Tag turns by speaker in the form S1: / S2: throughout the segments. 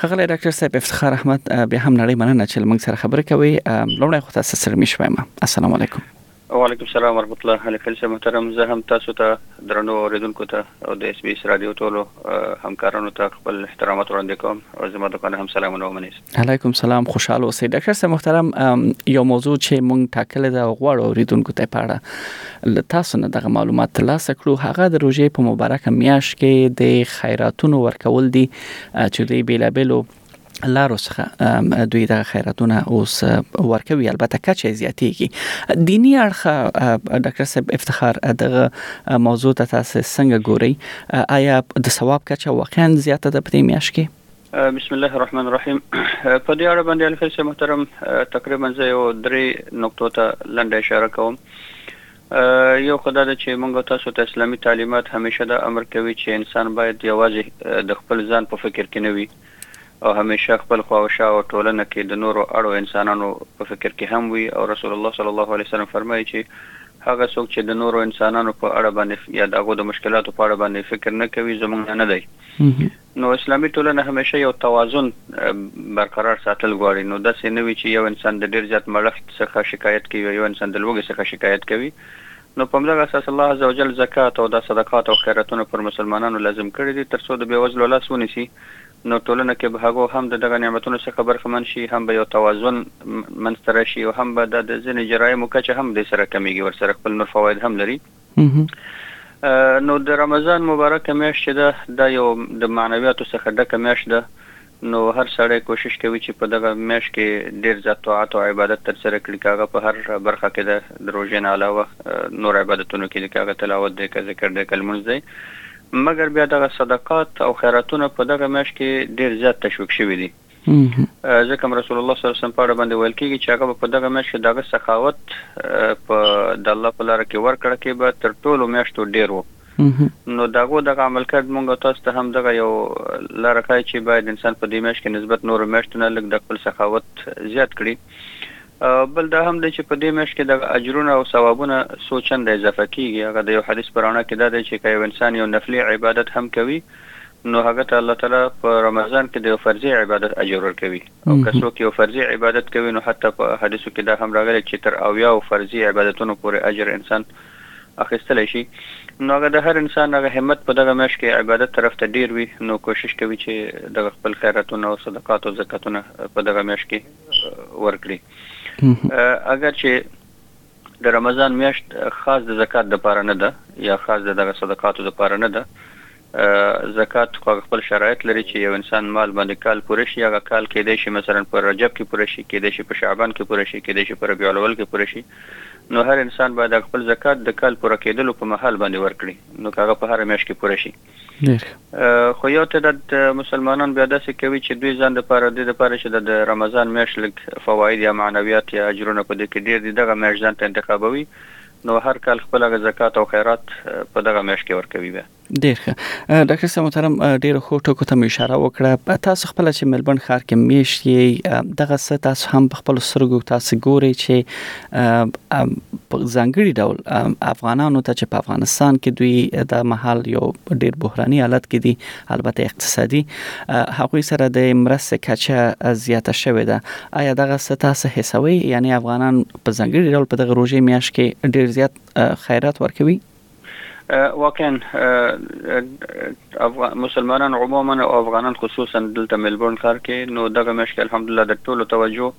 S1: ښاغلی ډاکټر صاحب افتخار احمد بیا هم نړۍ مننه چې موږ سره خبرې کوي لومړی خو تاسو سره مې شوم السلام علیکم
S2: وعلیکم السلام ورحمت الله علي خلیل صاحب محترم زه هم تاسو ته درنو اوریدونکو ته او د اس بي اس رادیو ټولو همکارانو ته خپل احترامات وړاندې کوم او زما د کنه هم سلامونه ومنئ
S1: علیکم سلام خوشاله اوسئ ډاکټر صاحب محترم یو موضوع چې مونږ ټاکل دا غواړو اوریدونکو ته پاړه ل تاسو نه دغه معلومات ترلاسه کړو هغه د روزې په مبارک میاش کې د خیراتونو ورکول دي چې دوی بیلابیلو لارو څخه دوی د خیراتونه اوس ورکوي البته کچې زیاتېږي دینی اړخه ډاکټر صاحب افتخار دغه موضوع ته تاسو څنګه ګورئ آیا د ثواب کچه واقعا زیاته ده په دې میاش
S2: کې بسم الله الرحمن الرحیم په دې اړه باندې الفیس محترم تقریبا زه یو درې نقطو ته لنډه اشاره کوم یو خو دا ده چې موږ او تاسو ته اسلامي تعلیمات همیشه دا امر کوي چې انسان باید یوازې د خپل ځان په فکر کې نه وي او همیشه خپل خوا او شا او ټولنه کې د نورو اړو انسانانو په فکر کې هم وي او رسول الله صلی الله علیه وسلم فرمایي چې هغه څوک چې د نورو انسانانو په اړه باندې یا د هغو د مشکلاتو په اړه باندې فکر نه کوي زموږ نه نه دی نو اسلامي ټولنه همېشه یو توازن برقرار ساتل غواړي، نو داسې نه وي چې یو انسان د ډېر زیات مړښت څخه شکایت کوي او یو انسان د لوږې څخه شکایت کوي، نو په همدغه اساس الله عزوجل زکات او دا صدقات او خیراتونه پر مسلمانانو لازم کړي دي تر څو د بې وزلو لاس ونیسي، نو ټولنه کې به هغو هم د دغه نعمتونو څخه برخمن شي، هم به یو توازن منځ ته راشي او هم به د ځینې جرایمو کچه هم دې سره کمېږي، ورسره خپل نور فواید هم لري. نو د رمضان مبارکه میاشت چې ده دا یو د معنویاتو څخه ډکه میاشت ده نو هر سړی کوشش کوي چې په دغه میاشت کې ډیر زیات طاعت او عبادت تر سره کړي که هغه په هر برخه کې ده د روژې نه علاوه نور عبادتونو کې دي که هغه تلاوت دی که ذکر دی که لمونځ دی مګر بیا دغه صدقات او خیراتونه په دغه میاشت کې ډیر زیات تشویق شوي دي ځکه هم رسول الله صلی الله علیه وسلم په اړه باندې ویل کېږي چې هغه به په دغه میاشت کې د هغه سخاوت په د الله په لاره کې ورکړه کې به تر ټولو میاشتو ډېر و نو د هغو دغه عمل کرد مونږ تاسو ته هم دغه یو لاره ښایي چې باید انسان په دې میاشت کې نسبت نورو میاشتو نه لږ د خپل سخاوت زیات کړي بل دا هم دی چې په دې میاشت کې د اجرونه او ثوابونه څو چنده اضافه کیږي هغه د یو حدیث پر اړه کې دا دی چې که یو انسان یو نفلي عبادت هم کوي نو هغه ته الله تعالی په رمضان کې د یو فرضي عبادت اجر ورکوي او که څوک یو فرضي عبادت کوي نو حتی په احادیثو کې دا هم راغلي چې تر اویاو فرضي عبادتونو پورې اجر انسان اخیستلی شي نو هغه د هر انسان هغه همت په دغه میاشت کې عبادت طرف ته ډیر وي نو کوشش کوي چې دغه خپل خیراتونه او صدقات او زکاتونه په دغه میاشت کې ورکړي اگر چې د رمضان میاشت خاص د زکات د پاره نه ده یا خاص د دغه صدقاتو د پاره نه ده زکات خو هغه خپل شرایط لري چې یو انسان مال باندې کال پوره شي هغه کال کیدای شي مثلا په رجب کې پوره شي کیدای شي په شعبان کې پوره شي کیدای شي په ربیع الاول کې پوره شي نو هر انسان باید هغه خپل زکات د کال پوره کیدلو په مهال باندې ورکړي نو که هغه په هره میاشت کې پوره شي خو یو تعداد مسلمانان بیا داسې کوي چې دوی ځان د پاره د لپاره چې د رمضان میاشت لږ فواید یا معنویات یا اجرونه په دې کې ډیر دي دغه میاشت ځان ته انتخابوي نو هر کال خپل هغه زکات او خیرات په دغه میاشت کې ورکوي بیا
S1: ډیر ښه ډاکټر صاحب محترم ډیر خو ټکو ته اشاره وکړه تاسو خپل چې ملبون خار کې میشت یې دغه څه تاسو هم په خپل سرګو تاسو ګوري چې په ځنګړي ډول افغانانو ته چې په افغانستان کې دوی د محل یو ډیر بحراني حالت کې دي البته اقتصادي هغه سره د مرسته کچه زیاته شوې ده آیا دغه څه تاسو حسابي یعنی افغانان په ځانګړي ډول په دغه روژې میاشت کې ډیر زیات خیرات ورکوي
S2: واقعا افغان مسلمانان عموما او افغانان خصوصا دلته ملبورن ښار کې نو دغه مېش کې الحمدلله د ټولو توجه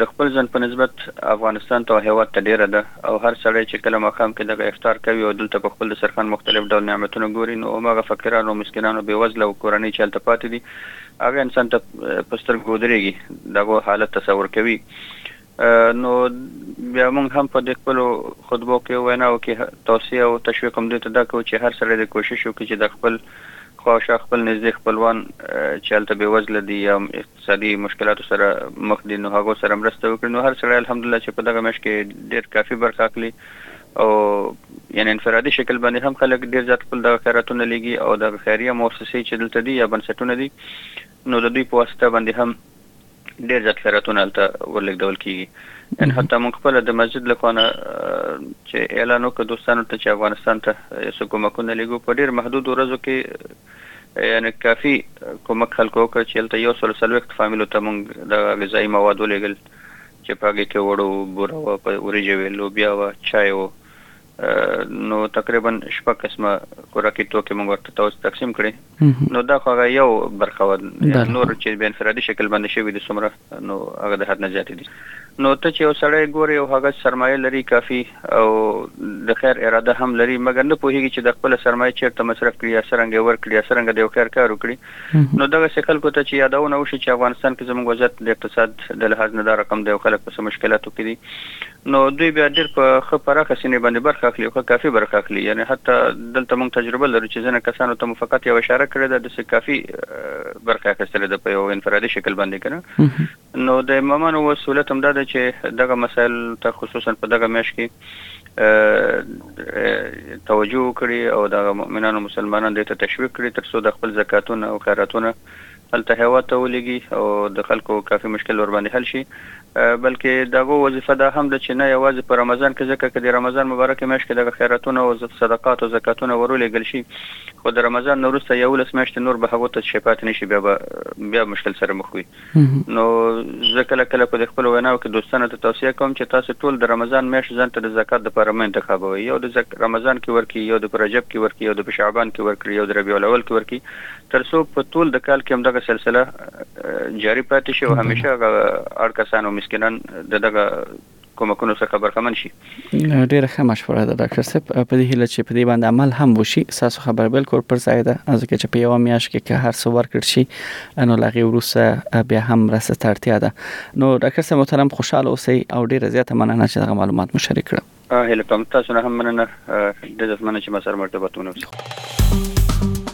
S2: د خپل ځن په نسبت افغانستان ته او هیواد ته ډیره ده او هر سړی چې کله ماښام کې دغه افطار کوي او دلته په خپل دسترخوان مختلف ډول نعمتونه ګوري نو هماغه فقیرانو او مسکینانو بې وزله او کورنۍ چې هلته پاتې دي هغه انسان ته په سترګو ودرېږي دغه حالت تصور کوي نو بیا موږ هم په دې خپلو خطبو کې او ویناوو کې توصیه او تشویق هم دوی ته دا کوو چې هر سړی دې کوشش وکړي چې د خپل خوا او شا خپل نږدې خپلوان چې هلته بې وزله دي یا هم اقتصادي مشکلاتو سره مخ دي نو هغو سره مرسته وکړي نو هر سړی الحمدلله چې په دغه میاشت کې ډېر کافي برخه اخلي او یعنی انفرادي شکل باندې هم خلک ډېر زیات خپل دغه خیراتونه لیږي او دغه خیریه موسسې چې دلته دي یا بنسټونه دي نو د دوی په واسطه باندې هم ډېر زیات خیراتونه هلته ورلېږدول کېږي. یعنې حتی موږ خپله د مسجد له خوا نه چې اعلان وکړ دوستانو ته چې افغانستان ته یو څه کومکونه لېږو، په ډېر محدودو ورځو کې یعنې کافي کومک خلکو وکړ چې هلته یو سل او څلوېښت فامیلو ته موږ دغه غذایي مواد ولېږل چې په هغې کې اوړه و، بوره وه، په وریژې وې، لوبیا وه، چای و، نو تقریبا شپږ قسمه خوراکي توکي موږ ورته توز تقسیم کړي نو دا خو هغه یو برخه وه نور چې به انفرادي شکل باندې شوي دي څومره نو هغه د حد نه زیات دي نو ته چې یو سړی ګوري او هغه سرمایه لري کافي او د خیر اراده هم لري مګر نه پوهیږي چې د خپل سرمایه چیرته مصرف کړي یا څرنګه ورکړي یا څرنګه د یو خیر کار وکړي نو دغسې خلکو ته چې یادونه وشي چې افغانستان کې زموږ وضعیت د اقتصاد د لحاظ نه دا رقم دی او خلک په څه مشکلاتو کې دي نو دوی بیا ډېر په ښه پراخه سینې باندې برخه اخلي او ښه کافي برخه اخلي یعنې حتی دلته موږ تجربه لرو چې ځینو کسانو ته مو فقط یوه اشاره کړې ده داسې کافي برخه یې اخیستلې ده په یو انفرادي شکل باندې که نه نو د امامانو اوس علت هم دا دی چې دغه مسایل ته خصوصا په دغه میاشت کې توجه وکړي او دغه مؤمنان او مسلمانان دې ته تشویق کړي تر څو د خپل زکاتونه او خیراتونه هلته هېواد ته ولېږي او د خلکو کافي مشکل ورباندې حل شي بلکې د هغو وظیفه دا هم ده چې نه یوازې په رمضان کې ځکه که د رمضان مبارکې میاشت کې دغه خیراتونه او صدقات او زکاتونه ورولېږل شي خو د رمضان نه وروسته یولس میاشتې نور به هغو ته شی پاتې نه شي بیا به بیا مشکل سره مخ وي نو زه کله کله په دې خپل ویناو کې دوستانو ته توصیه کوم چې تاسو ټول د رمضان میاشت ځان ته د زکات لپاره مې انتخابوي یو د زک... رمضان کې ورکی یو د رجب کې ورکی یو د شعبان کې ورکړي یو د ربیع الاول کې ورکی ترڅو په ټول د کال کې هم دغه سلسله جاری پاتې شي او همیشه هغه اړ کسان او مسکینان د دغه کمکونو څخه برخمن شي.
S1: ډېره ښه مشوره ده ډاکټر صاحب، په دې هیله چې په دې باندې عمل هم وشي، ستاسو خبره بلکل پر ځای ده، ځکه چې په یوه میاشت کې که هر څه ورکړل شي نو له هغې وروسته بیا هم مرستې ته اړتیا ده. نو ډاکټر صاحب محترم خوشحاله اوسئ او ډېره زیاته مننه چې دغه معلومات مو شریک کړل.
S2: هیله کوم، تاسو نه هم مننه، ډېره مننه چې
S3: ما سره مرتبطونه اوسئ.